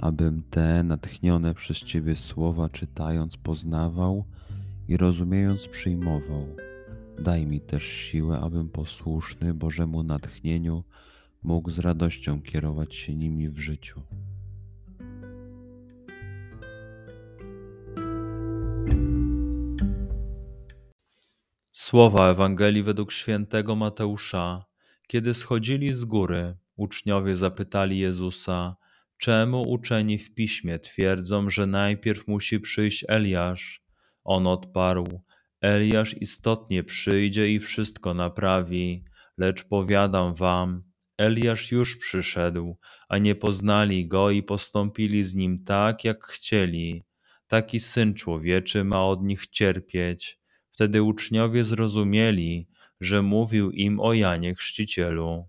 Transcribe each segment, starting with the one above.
abym te natchnione przez Ciebie słowa czytając poznawał i rozumiejąc przyjmował. Daj mi też siłę, abym posłuszny Bożemu natchnieniu mógł z radością kierować się nimi w życiu. Słowa Ewangelii według świętego Mateusza. Kiedy schodzili z góry, uczniowie zapytali Jezusa, Czemu uczeni w piśmie twierdzą, że najpierw musi przyjść Eliasz? On odparł: Eliasz istotnie przyjdzie i wszystko naprawi, lecz powiadam wam, Eliasz już przyszedł, a nie poznali go i postąpili z nim tak, jak chcieli. Taki syn człowieczy ma od nich cierpieć. Wtedy uczniowie zrozumieli, że mówił im o Janie Chrzcicielu.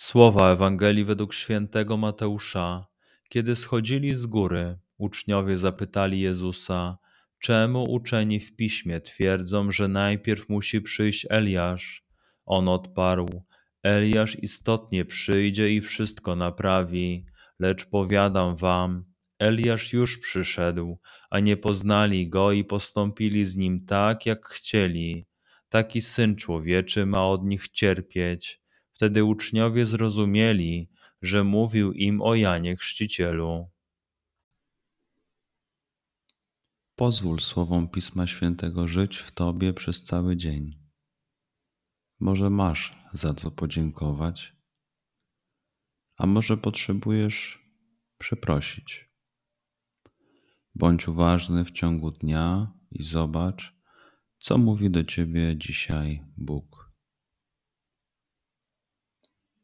Słowa Ewangelii według świętego Mateusza. Kiedy schodzili z góry, uczniowie zapytali Jezusa, czemu uczeni w piśmie twierdzą, że najpierw musi przyjść Eliasz? On odparł: Eliasz istotnie przyjdzie i wszystko naprawi, lecz powiadam wam, Eliasz już przyszedł, a nie poznali go i postąpili z nim tak, jak chcieli. Taki syn człowieczy ma od nich cierpieć Wtedy uczniowie zrozumieli, że mówił im o Janie Chrzcicielu. Pozwól słowom Pisma Świętego żyć w Tobie przez cały dzień. Może masz za co podziękować, a może potrzebujesz przeprosić. Bądź uważny w ciągu dnia i zobacz, co mówi do Ciebie dzisiaj Bóg.